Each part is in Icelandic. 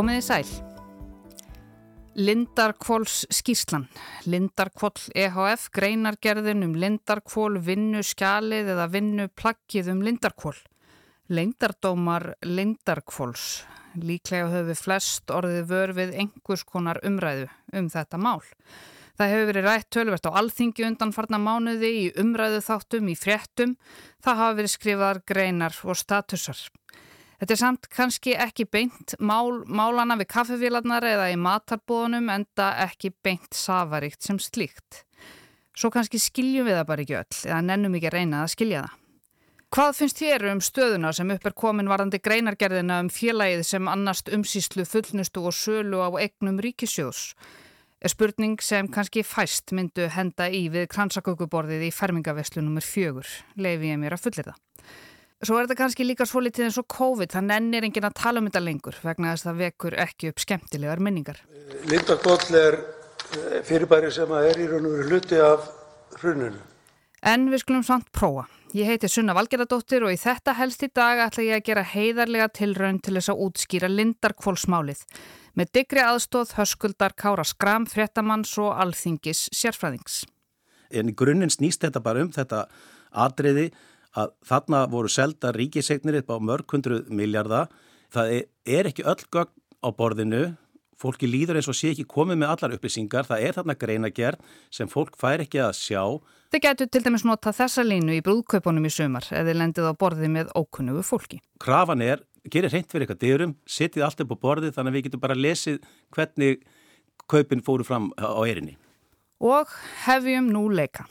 Komiði sæl. Lindarkvóls skýrslan. Lindarkvól EHF greinargerðin um Lindarkvól vinnu skjalið eða vinnu plaggið um Lindarkvól. Lengdardómar Lindarkvóls. Líklega við flest orðið vör við einhvers konar umræðu um þetta mál. Það hefur verið rætt tölvert á alþingi undanfarnar mánuði í umræðu þáttum í fréttum. Það hafa verið skrifaðar greinar og statusar. Þetta er samt kannski ekki beint mál, málana við kaffevílarnar eða í matarbóðunum enda ekki beint safaríkt sem slíkt. Svo kannski skiljum við það bara ekki öll eða nennum ekki að reyna að skilja það. Hvað finnst þér um stöðuna sem upp er komin varandi greinargerðina um félagið sem annast umsýslu fullnustu og sölu á egnum ríkisjóðs? Er spurning sem kannski fæst myndu henda í við kransakökuborðið í fermingaveslunum nr. fjögur, leifi ég mér að fullir það. Svo er þetta kannski líka svo litið eins og COVID, þannig ennir enginn að tala um þetta lengur vegna þess að það vekur ekki upp skemmtilegar minningar. Lindarkvoll er eh, fyrirbæri sem er í raun og veru hluti af hruninu. En við skulum samt prófa. Ég heiti Sunna Valgeradóttir og í þetta helst í dag ætla ég að gera heiðarlega tilraun til þess að útskýra Lindarkvollsmálið með digri aðstóð höskuldar Kára Skram, fréttamanns og alþingis sérfræðings. En í grunninn snýst þetta bara um þetta atriði að þarna voru selda ríkisegnir upp á mörg hundru miljarda. Það er ekki öll gögn á borðinu, fólki líður eins og sé ekki komið með allar upplýsingar, það er þarna greinagerð sem fólk fær ekki að sjá. Þið getur til dæmis nota þessa línu í brúðkaupunum í sumar eða lendið á borði með ókunnugu fólki. Krafan er, gerir reynd fyrir eitthvað dyrum, setið allt upp á borði þannig að við getum bara lesið hvernig kaupin fóru fram á erinni. Og hefjum nú leika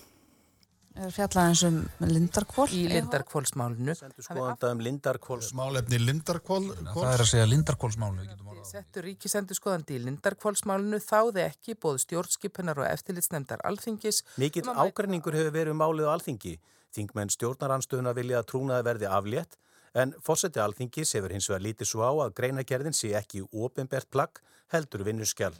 fjallaðins um Lindarkvól í Lindarkvólsmálinu skoðanda um Lindarkvóls málefni Lindarkvól það er að segja Lindarkvólsmálu settur ríkisendur skoðandi í Lindarkvólsmálinu þáði ekki bóð stjórnskipunar og eftirlitsnefndar alþingis. Mikill ágreiningur hefur verið um málið á alþingi. Þingmenn stjórnaranstöðuna vilja að trúnaði verði aflétt en fórseti alþingis hefur hins vegar lítið svo á að greinagerðin sé ekki óbembert plagg heldur vinnuskjál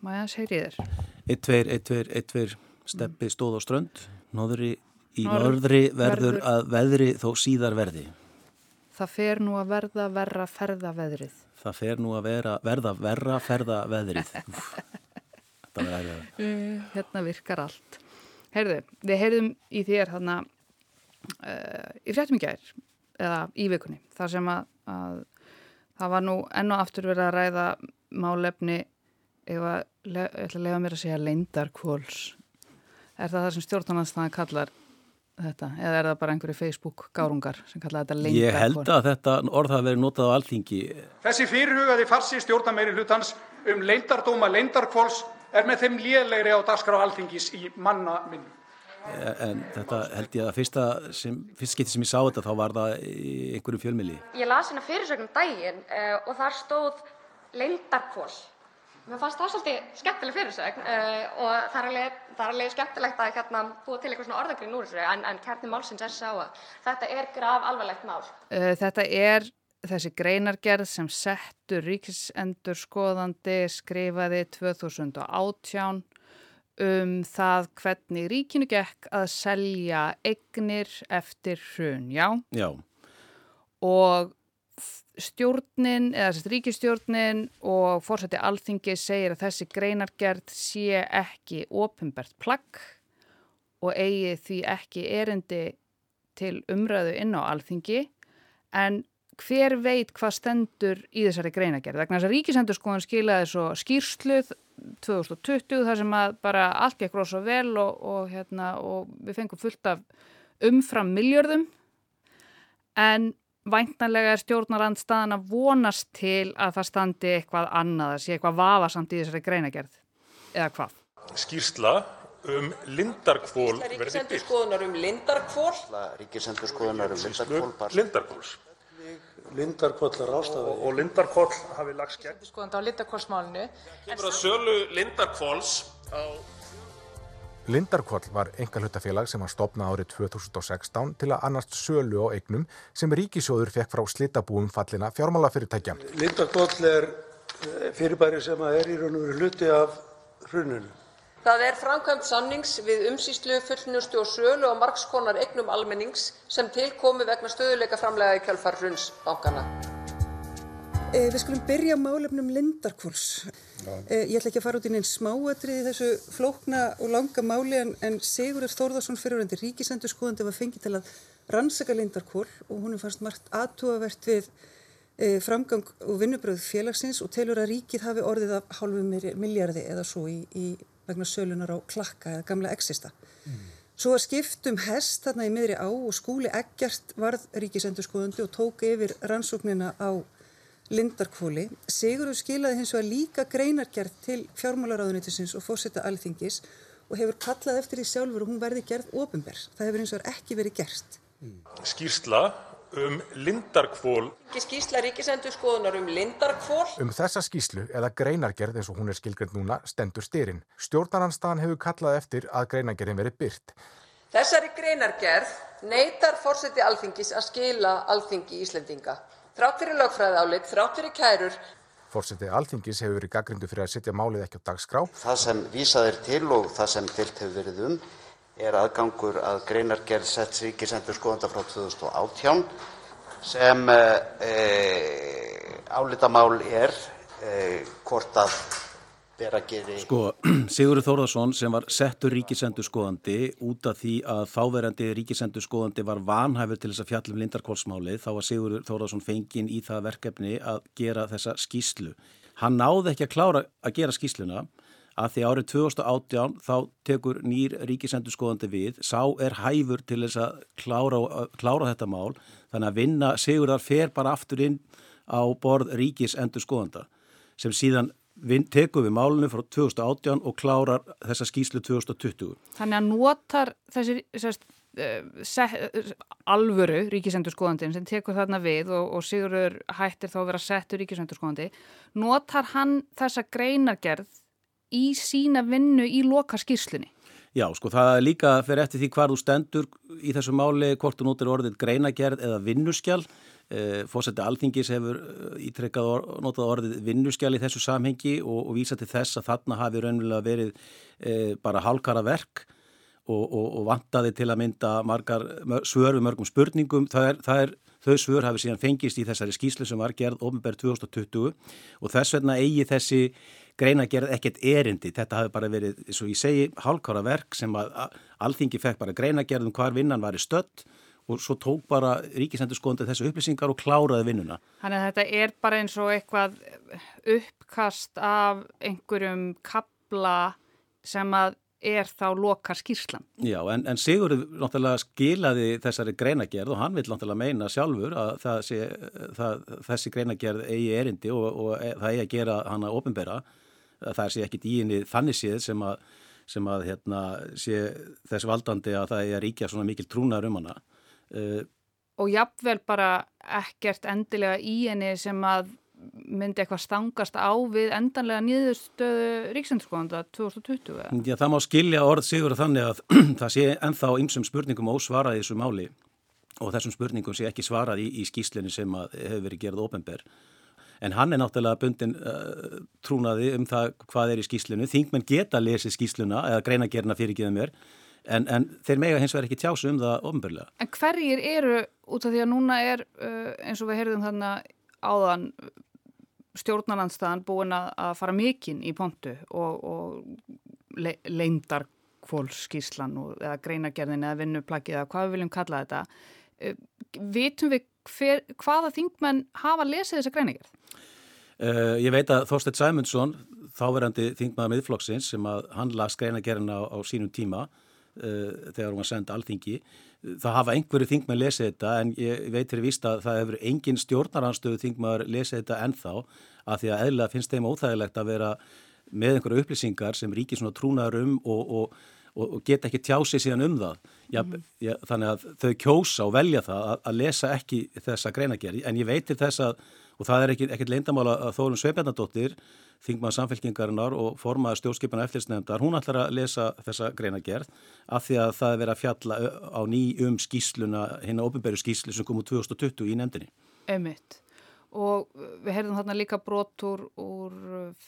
Maja segir þér? 1-2-1-2 steppi stóð á strönd Nóðri í norðri verður að veðri þó síðar verði. Það fer nú að verða verra ferða veðrið. Það fer nú að vera, verða verra ferða veðrið. Þetta verður aðeins. Uh, hérna virkar allt. Heyrðu, við heyrðum í þér hérna uh, í fréttum í gær, eða í vikunni, þar sem að, að það var nú enn og aftur verið að ræða málefni, ef að, ég ætla að lega mér að segja leindarkvóls Er það það sem stjórnarnanstæðan kallar þetta? Eða er það bara einhverju Facebook-gárungar sem kallar þetta leindarkvól? Ég held að þetta orð hafi verið notað á alþingi. Þessi fyrirhugaði farsi stjórnameiri hlutans um leindardóma leindarkvóls er með þeim lélegri á dagskrá alþingis í manna minn. En þetta held ég að fyrsta sem, fyrst getið sem ég sá þetta þá var það í einhverjum fjölmili. Ég las hérna fyrirsögnum daginn uh, og þar stóð leindarkvól Mér fannst það svolítið skemmtileg fyrirsögn uh, og það er, alveg, það er alveg skemmtilegt að hérna, búa til eitthvað svona orðagrinn úr þessu en, en kærni málsins er sá að þetta er graf alvarlegt mál. Uh, þetta er þessi greinargerð sem settur ríkisendur skoðandi skrifaði 2018 um það hvernig ríkinu gekk að selja eignir eftir hrun, já? Já. Og stjórnin eða sérst ríkistjórnin og fórsætti alþingi segir að þessi greinargerð sé ekki ofinbært plagg og eigi því ekki erindi til umræðu inn á alþingi. En hver veit hvað stendur í þessari greinargerð? Vegna þess að ríkisendurskóðan skilaði svo skýrsluð 2020 þar sem að bara allt gekk rosa vel og, og, hérna, og við fengum fullt af umfram miljörðum en væntanlega er stjórnarandstaðan að vonast til að það standi eitthvað annað, að sé eitthvað vafasamt í þessari greinagerð, eða hvað? Skýrsla um Lindarkvól Ríkisendurskoðunar um Lindarkvól Ríkisendurskoðunar um Lindarkvól Lindarkvóls Lindarkvóllar ástæði og Lindarkvól hafi lagst gegn. Skoðandi á Lindarkvólsmálinu Kemur að sölu Lindarkvóls á Lindarkvall var enga hlutafélag sem var stopnað árið 2016 til að annast sölu á eignum sem ríkisjóður fekk frá slitabúum fallina fjármálafyrirtækja. Lindarkvall er eh, fyrirbæri sem er í raun og veru hluti af hruninu. Það er framkvæmt samnings við umsýslu, fullnustu og sölu á margskonar eignum almennings sem tilkomi vegna stöðuleika framlega í kjölfar hruns bankana. Eh, við skulum byrja málefnum Lindarkvóls. Eh, ég ætla ekki að fara út í neins smáatrið í þessu flókna og langa máli en, en Sigurður Þórðarsson fyrirvændi ríkisendur skoðandi var fengið til að rannsaka Lindarkvól og hún er fannst margt aðtúavert við eh, framgang og vinnubröð félagsins og telur að ríkið hafi orðið af hálfu miljardi eða svo í, í vegna sölunar á klakka eða gamla exista. Mm. Svo að skiptum hest þarna í miðri á og skúli ekkert varð ríkisendur skoðandi og tók yfir rannsóknina á Lindarkvóli. Sigurður skilaði hins vegar líka greinargerð til fjármálaráðunitisins og fórsetta alþingis og hefur kallað eftir því sjálfur og hún verði gerð ofinberð. Það hefur hins vegar ekki verið gert. Skýrsla um Lindarkvól. Skýrsla ríkisendur skoðunar um Lindarkvól. Um þessa skýrslu eða greinargerð eins og hún er skilgrend núna stendur styrinn. Stjórnarnanstaðan hefur kallað eftir að greinargerðin veri byrt. Þessari greinargerð neytar fórseti alþingis að skila alþingi Íslendinga þrátt fyrir lögfræðiálit, þrátt fyrir kærur. Forseti Alþingis hefur verið gaggrindu fyrir að setja málið ekki á dagskrá. Það sem vísað er til og það sem deilt hefur verið um er aðgangur að greinargerð setts ríkisendurskoðanda frá 2018 sem e, álitamál er e, hvort að Sko, Sigurður Þórðarsson sem var settur ríkisendurskoðandi út af því að þáverandi ríkisendurskoðandi var vanhæfur til þess að fjallum lindarkólsmálið þá var Sigurður Þórðarsson fenginn í það verkefni að gera þessa skýslu. Hann náði ekki að klára að gera skýsluna að því árið 2018 þá tekur nýr ríkisendurskoðandi við, sá er hæfur til þess að klára, klára þetta mál þannig að vinna Sigurðar fer bara aftur inn á borð ríkisendurskoðanda sem síðan tekum við málunum frá 2018 og klárar þessa skýslu 2020. Þannig að notar þessi sérst, set, uh, alvöru ríkisendurskóðandin sem tekur þarna við og, og Sigurður hættir þá að vera settur ríkisendurskóðandi, notar hann þessa greinargerð í sína vinnu í loka skýslunni? Já, sko það er líka fyrir eftir því hvað þú stendur í þessu máli, hvort þú notir orðið greinagerð eða vinnuskjál Eh, Fórseti Alþingis hefur eh, ítrekkað or, notað orðið vinnuskjál í þessu samhengi og, og vísa til þess að þarna hafi raunverulega verið e, bara hálkara verk og, og, og vantaði til að mynda margar svör við mörgum spurningum. Það er, það er, þau svör hafi síðan fengist í þessari skýslu sem var gerð ofnbær 2020 og þess vegna eigi þessi greina gerð ekkert erindi. Þetta hafi bara verið, eins og ég segi, hálkara verk sem að Alþingi fekk bara greina gerð um hvar vinnan var í stödd og svo tók bara ríkisendurskóðandi þessu upplýsingar og kláraði vinnuna. Þannig að þetta er bara eins og eitthvað uppkast af einhverjum kabla sem að er þá lokar skýrslan. Já, en, en Sigurður náttúrulega skilaði þessari greinagerð og hann vil náttúrulega meina sjálfur að sé, það, þessi greinagerð eigi erindi og, og e, það eigi að gera hana ofinbera. Það er sér ekkit í henni þannig séð sem að, sem að hérna, sé þess valdandi að það eigi að ríkja svona mikil trúnar um hana. Uh, og jafnvel bara ekkert endilega í henni sem að myndi eitthvað stangast á við endanlega nýðustöðu ríksendurskóðanda 2020? Já, það má skilja orð sigur þannig að það sé enþá ymsum spurningum ósvarað í þessu máli og þessum spurningum sé ekki svarað í, í skýslinni sem hefur verið gerð ofenber. En hann er náttúrulega bundin uh, trúnaði um það hvað er í skýslinu. Þingmenn geta lesið skýsluna eða greina gerna fyrir ekki það mér en, en þeir mega hins vegar ekki tjásu um það ofnbörlega. En hverjir eru út af því að núna er uh, eins og við heyrðum þannig áðan stjórnarlandstæðan búin að fara mikinn í pontu og, og le, leindar kvólskíslan eða greinagerðin eða vinnuplaggi eða hvað við viljum kalla þetta. Uh, vitum við hver, hvaða þingmenn hafa lesið þessa greinagerð? Uh, ég veit að Þorstedt Sæmundsson, þáverandi þingmaða miðflokksins sem að hann las greinagerðina á, á sínum tíma uh, þegar hún var sendið alþingi. Það hafa einhverju þingmenn lesið þetta en ég veit fyrir víst að það hefur engin stjórnaranstöðu þingmaður lesið þetta ennþá að því að eðla finnst þeim óþægilegt að vera með einhverju upplýsingar sem ríkir svona trúnaður um og, og, og, og geta ekki tjásið síðan um það. Já, mm. já, þannig að þau kjósa og velja það að, að lesa ekki þessa greinagerði en ég veitir þess að og það er ekkert leindamála að Þórun Sveipjarnadóttir, þingmað samfélkingarinnar og formaða stjórnskipana eftirlsnefndar, hún ætlar að lesa þessa greina gerð af því að það er verið að fjalla á ný um skýsluna, hérna ofinberju skýslu sem kom úr 2020 í nefndinni. Emitt og við heyrðum þarna líka brotur úr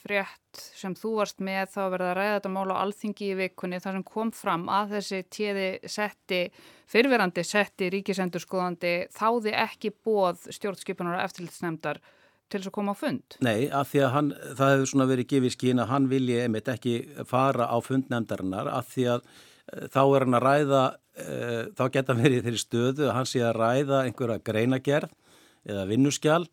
frétt sem þú varst með þá verða að ræða þetta mál á alþingi í vikunni þar sem kom fram að þessi tíði setti, fyrverandi setti ríkisendurskoðandi þáði ekki bóð stjórnskipunar og eftirlitsnefndar til þess að koma á fund? Nei, af því að hann, það hefur svona verið gefið skín að hann vilji einmitt ekki fara á fundnefndarinnar af því að uh, þá er hann að ræða, uh, þá geta verið þeirri stöðu að hann sé að ræða einhverja greinagerð eða vinnuskjál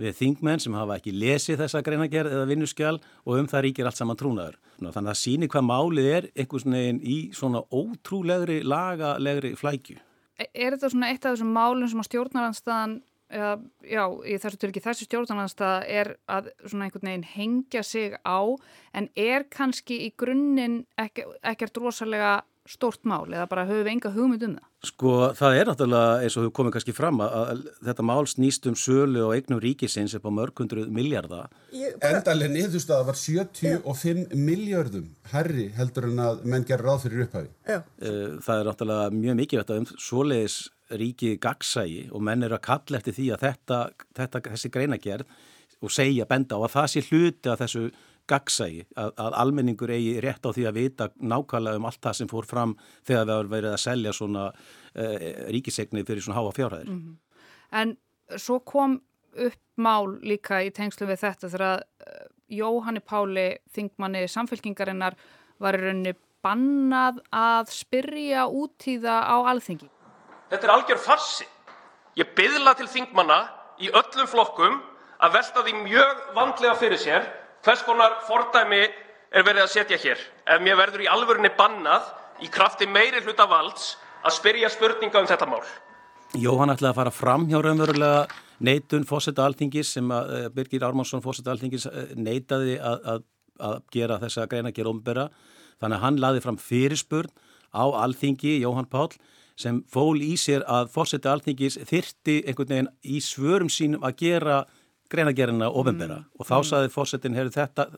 við þingmenn sem hafa ekki lesið þessa greinagerð eða vinnuskjál og um það ríkir allt saman trúnaður. Þannig að sýnir hvað málið er einhvers veginn í svona ótrúlegri lagalegri flækju. E, er þetta svona eitt af þessum málum sem að stjórnaranstæðan eða, já, í þessu tilki þessu stjórnarnanstað er að svona einhvern veginn hengja sig á en er kannski í grunninn ekki, ekkert rosalega stort mál eða bara höfum við enga hugmynd um það? Sko það er náttúrulega eins og hefur komið kannski fram að, að þetta mál snýst um sölu og eignum ríkisins upp á mörgundru miljardar. Bara... Endalega niðurstaða var 75 Já. miljardum herri heldur en að menn gerur ráð fyrir upphæfi. Já. Eh, það er náttúrulega mjög mikilvægt að um svoleiðis ríki gagsægi og menn eru að kalla eftir því að þetta, þetta þessi greinagerð og segja benda á að það sé hluti af þessu gagsægi að, að almenningur eigi rétt á því að vita nákvæmlega um allt það sem fór fram þegar við varum verið að selja svona uh, ríkisegnið fyrir svona háa fjárhæðir. Mm -hmm. En svo kom upp mál líka í tengslu við þetta þegar að uh, Jóhanni Páli, þingmanni samfélkingarinnar, var í rauninni bannað að spyrja útíða á alþengi. Þetta er algjör farsi. Ég byðla til þingmanna í öllum flokkum að velta því mjög vandlega fyrir sér hvers konar fordæmi er verið að setja hér ef mér verður í alvörunni bannað í krafti meiri hluta valds að spyrja spurninga um þetta mál. Jóhann ætlaði að fara fram hjá raunverulega neitun fósetta alþingis sem að uh, Birgir Ármánsson fósetta alþingis uh, neitaði að, að, að gera þessa greina að gera umbera. Þannig að hann laði fram fyrirspurn á alþingi, Jóhann Pál, sem fól í sér að fórseti alþingis þyrti einhvern veginn í svörum sínum að gera greinagerina ofinbera mm. og þá mm. saði fórsetin, heyrðu þetta,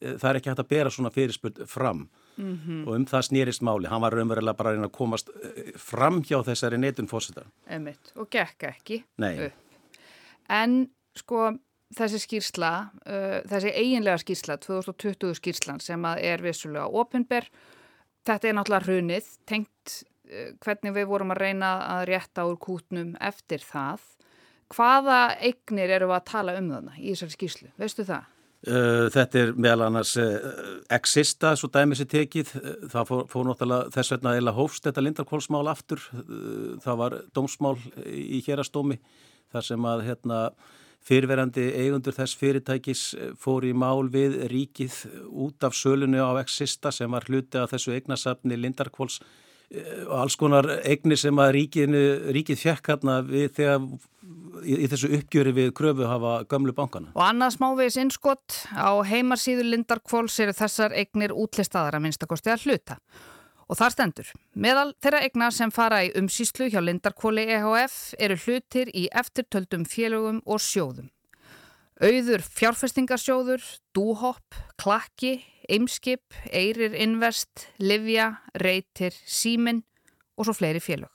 eh, það er ekki hægt að bera svona fyrirspurt fram mm -hmm. og um það snýrist máli, hann var raunverulega bara að reyna að komast eh, fram hjá þessari neitun fórsetar. Emitt, og gekk ekki Nei. upp. En sko þessi skýrsla, uh, þessi eiginlega skýrsla, 2020 skýrslan sem er vissulega ofinber, þetta er náttúrulega hrunið, tengt hvernig við vorum að reyna að rétta úr kútnum eftir það Hvaða eignir eru að tala um þarna í þessari skýrslu? Veistu það? Uh, þetta er meðal annars uh, exista, svo dæmis er tekið, uh, það fór, fór náttúrulega þess vegna eða hófst þetta lindarkvólsmál aftur, uh, það var dómsmál í hérastómi þar sem að hérna, fyrirverandi eigundur þess fyrirtækis uh, fór í mál við ríkið út af sölunu á exista sem var hluti af þessu eignasafni lindarkvóls uh, og alls konar eignir sem að ríkið, ríkið fjekk hérna í, í þessu uppgjöri við kröfu hafa gamlu bankana. Og annað smávegis innskott á heimarsíðu Lindarkvóls eru þessar eignir útlistaðar að minnstakosti að hluta. Og þar stendur, meðal þeirra eigna sem fara í umsýslu hjá Lindarkvóli EHF eru hlutir í eftirtöldum félögum og sjóðum. Auður fjárfestingarsjóður, Dúhopp, Klakki, Eimskip, Eirir Invest, Livja, Reytir, Símin og svo fleiri félög.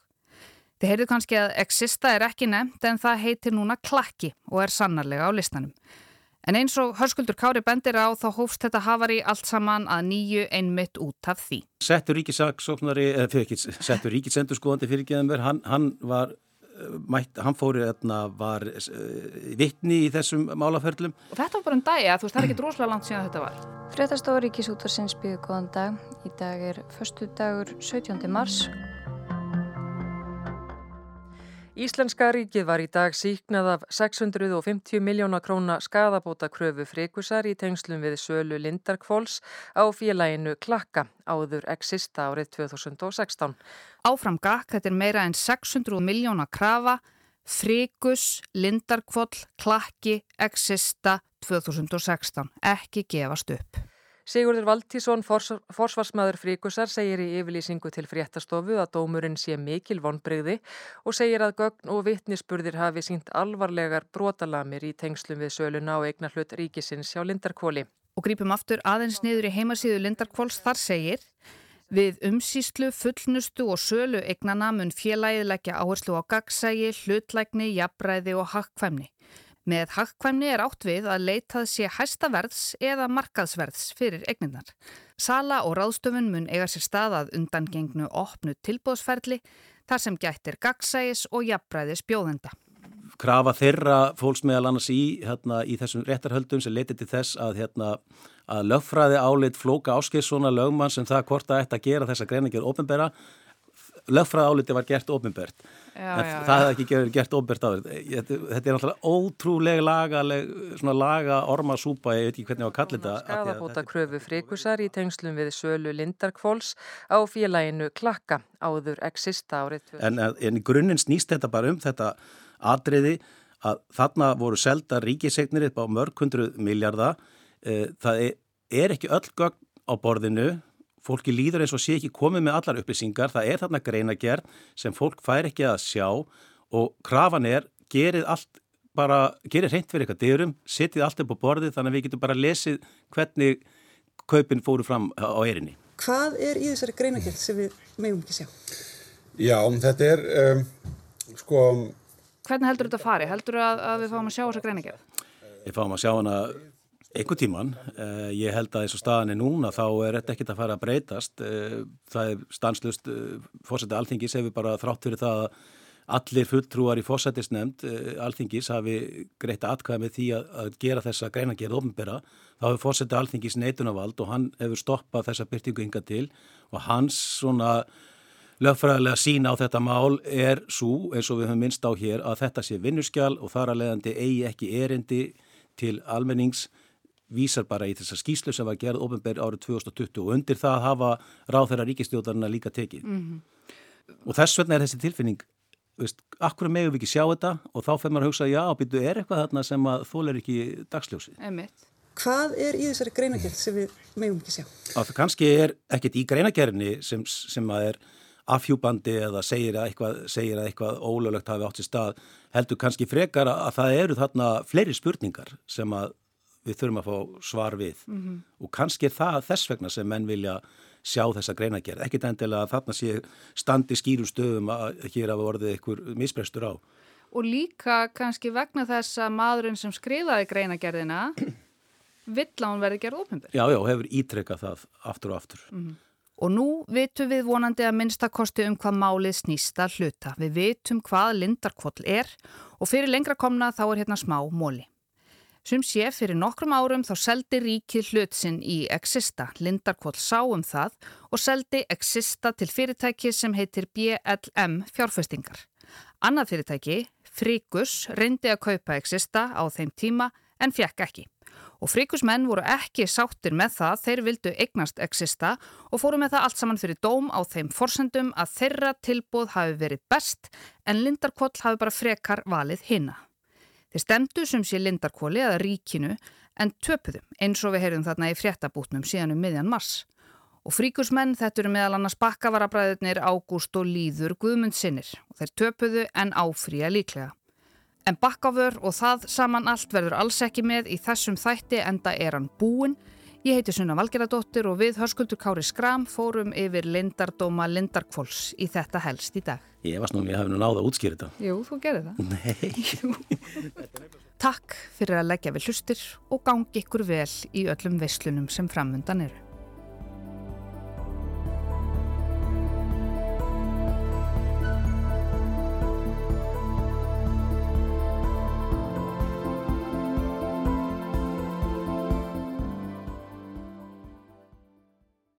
Þið heyrðu kannski að Exista er ekki nefnt en það heitir núna Klakki og er sannarlega á listanum. En eins og hörskuldur Kári bendir á þá hófst þetta hafari allt saman að nýju einmitt út af því. Settur ríkisaksóknari, eða fyrir ekki, settur ríkisendurskóðandi fyrir ekki þeim hann, hann var, mætt, hann fóri, etna, var uh, vittni í þessum málaferlum. Og þetta var bara um dag, ja, þú veist, það er ekki droslega langt síðan þetta var. Fréttastofa Ríkisútarsins byggðu góðan dag. Í dag er förstu dagur 17. mars. Íslenska ríkið var í dag síknað af 650 miljóna króna skadabóta kröfu frikusar í tengslum við sölu Lindarkvóls á félaginu Klakka áður exista árið 2016. Áfram gakk, þetta er meira en 600 miljóna krafa, frikus, Lindarkvól, Klakki, exista 2016. Ekki gefast upp. Sigurður Valtísson, fors, forsvarsmaður Fríkusar, segir í yfirlýsingu til fréttastofu að dómurinn sé mikil vonbreyði og segir að gögn og vittnisspurðir hafi sínt alvarlegar brotalamir í tengslum við söluna og eignar hlut ríkisins hjá Lindarkvóli. Og grípum aftur aðeins niður í heimasíðu Lindarkvóls þar segir Við umsýslu, fullnustu og sölu eignana mun félagið áherslu á gagsægi, hlutlækni, jafnræði og hakkvæmni. Með hagkvæmni er átt við að leitað sé hæstaverðs eða markaðsverðs fyrir egninnar. Sala og ráðstöfun mun eiga sér staðað undan gengnu opnu tilbóðsferli þar sem gættir gagsægis og jafnbræðis bjóðenda. krafa þeirra fólks meðal annars í, hérna, í þessum réttarhöldum sem leiti til þess að, hérna, að lögfræði álit flóka áskilsona lögmann sem það hvort að ætti að gera þessa greiningar ofinbera lögfræði áliti var gert já, það hefði ekki gert, gert ofinbert á þetta þetta er náttúrulega ótrúlega lagaleg, svona laga ormasúpa ég veit ekki hvernig ég á að kalla þetta Skaðabóta kröfu frikusar í tengslum við sölu Lindarkvóls á félaginu Klakka áður exista árið 2000. en, en grunninn snýst þetta bara um þetta atriði að þarna voru selda ríkisegnir upp á mörg hundru miljarda það er, er ekki öll gögn á borðinu fólki líður eins og sé ekki komið með allar upplýsingar það er þarna greinagerð sem fólk fær ekki að sjá og krafan er gerið allt bara, gerið reynd fyrir eitthvað dyrum, setið allt upp á borðið þannig að við getum bara lesið hvernig kaupin fóru fram á erinni Hvað er í þessari greinagerð sem við megum ekki sjá? Já, þetta er um, sko Hvernig heldur þetta að fari? Heldur að, að við fáum að sjá þessa greinagerð? Við fáum að sjá hana einhver tíman. Uh, ég held að eins og staðan er núna þá er þetta ekkert að fara að breytast. Uh, það er stanslust, uh, fórsætti alþingis hefur bara þrátt fyrir það að allir fulltrúar í fórsættisnefnd alþingis hafi greitt atkvæði með því að, gera þessa greinagerð ofnbera. Þá hefur fórsætti alþingis neitunavald og hann hefur stoppað þessa byrtingu ynga til og hans svona lögfræðilega sína á þetta mál er svo, eins og við höfum minnst á hér, að þetta sé vinnuskjál og þar að leiðandi eigi ekki erindi til almennings vísar bara í þessa skýslu sem var gerð ofinberð árið 2020 og undir það hafa ráð þeirra ríkistjóðarna líka tekið. Mm -hmm. Og þess vegna er þessi tilfinning, veist, akkur megum við ekki sjá þetta og þá fyrir maður að hugsa, já, býtu, er eitthvað þarna sem að þól er ekki dagsljósið. Emitt. Hvað er í þessari greinagerð sem við megum ekki sjá? Að kannski er ekkert í greinagerðinni sem, sem að er afhjúbandi eða segir að eitthvað, segir að eitthvað ólöglegt hafi átt í stað heldur kannski frekar að það eru þarna fleiri spurningar sem að við þurfum að fá svar við mm -hmm. og kannski er það þess vegna sem menn vilja sjá þessa greinagerð, ekkit endilega að þarna sé standi skýrum stöðum að hér hafa orðið einhver misbrestur á. Og líka kannski vegna þess að maðurinn sem skrifaði greinagerðina vill að hún verði gerð ofinbjörn. Já, já, hefur ítrekkað það aftur og aftur. Mm -hmm. Og nú vitum við vonandi að minnstakosti um hvað málið snýsta hluta. Við vitum hvað lindarkvoll er og fyrir lengra komna þá er hérna smá móli. Sum sé fyrir nokkrum árum þá seldi ríkið hlutsinn í Exista, Lindarkvoll sá um það og seldi Exista til fyrirtæki sem heitir BLM fjárfestingar. Annað fyrirtæki, Frikus, reyndi að kaupa Exista á þeim tíma en fjekk ekki. Og Frikusmenn voru ekki sáttir með það, þeir vildu eignast Exista og fóru með það allt saman fyrir dóm á þeim forsendum að þeirra tilbúð hafi verið best en Lindarkvoll hafi bara frekar valið hinna. Þeir stemdu sem sé lindarkóli eða ríkinu en töpuðu eins og við heyrðum þarna í fréttabútnum síðan um miðjan mars. Og fríkursmenn þetta eru meðal annars bakkavarabræðurnir Ágúst og Líður Guðmundsinnir og þeir töpuðu en áfrýja líklega. En bakkavör og það saman allt verður alls ekki með í þessum þætti enda er hann búin. Ég heiti Sunna Valgeradóttir og við hörskuldur Kári Skram fórum yfir lindardóma lindarkvóls í þetta helst í dag. Ég var snúin, ég hef nú náða að útskýra þetta. Jú, þú gerði það. Nei. Takk fyrir að leggja við hlustir og gangi ykkur vel í öllum veislunum sem framöndan eru.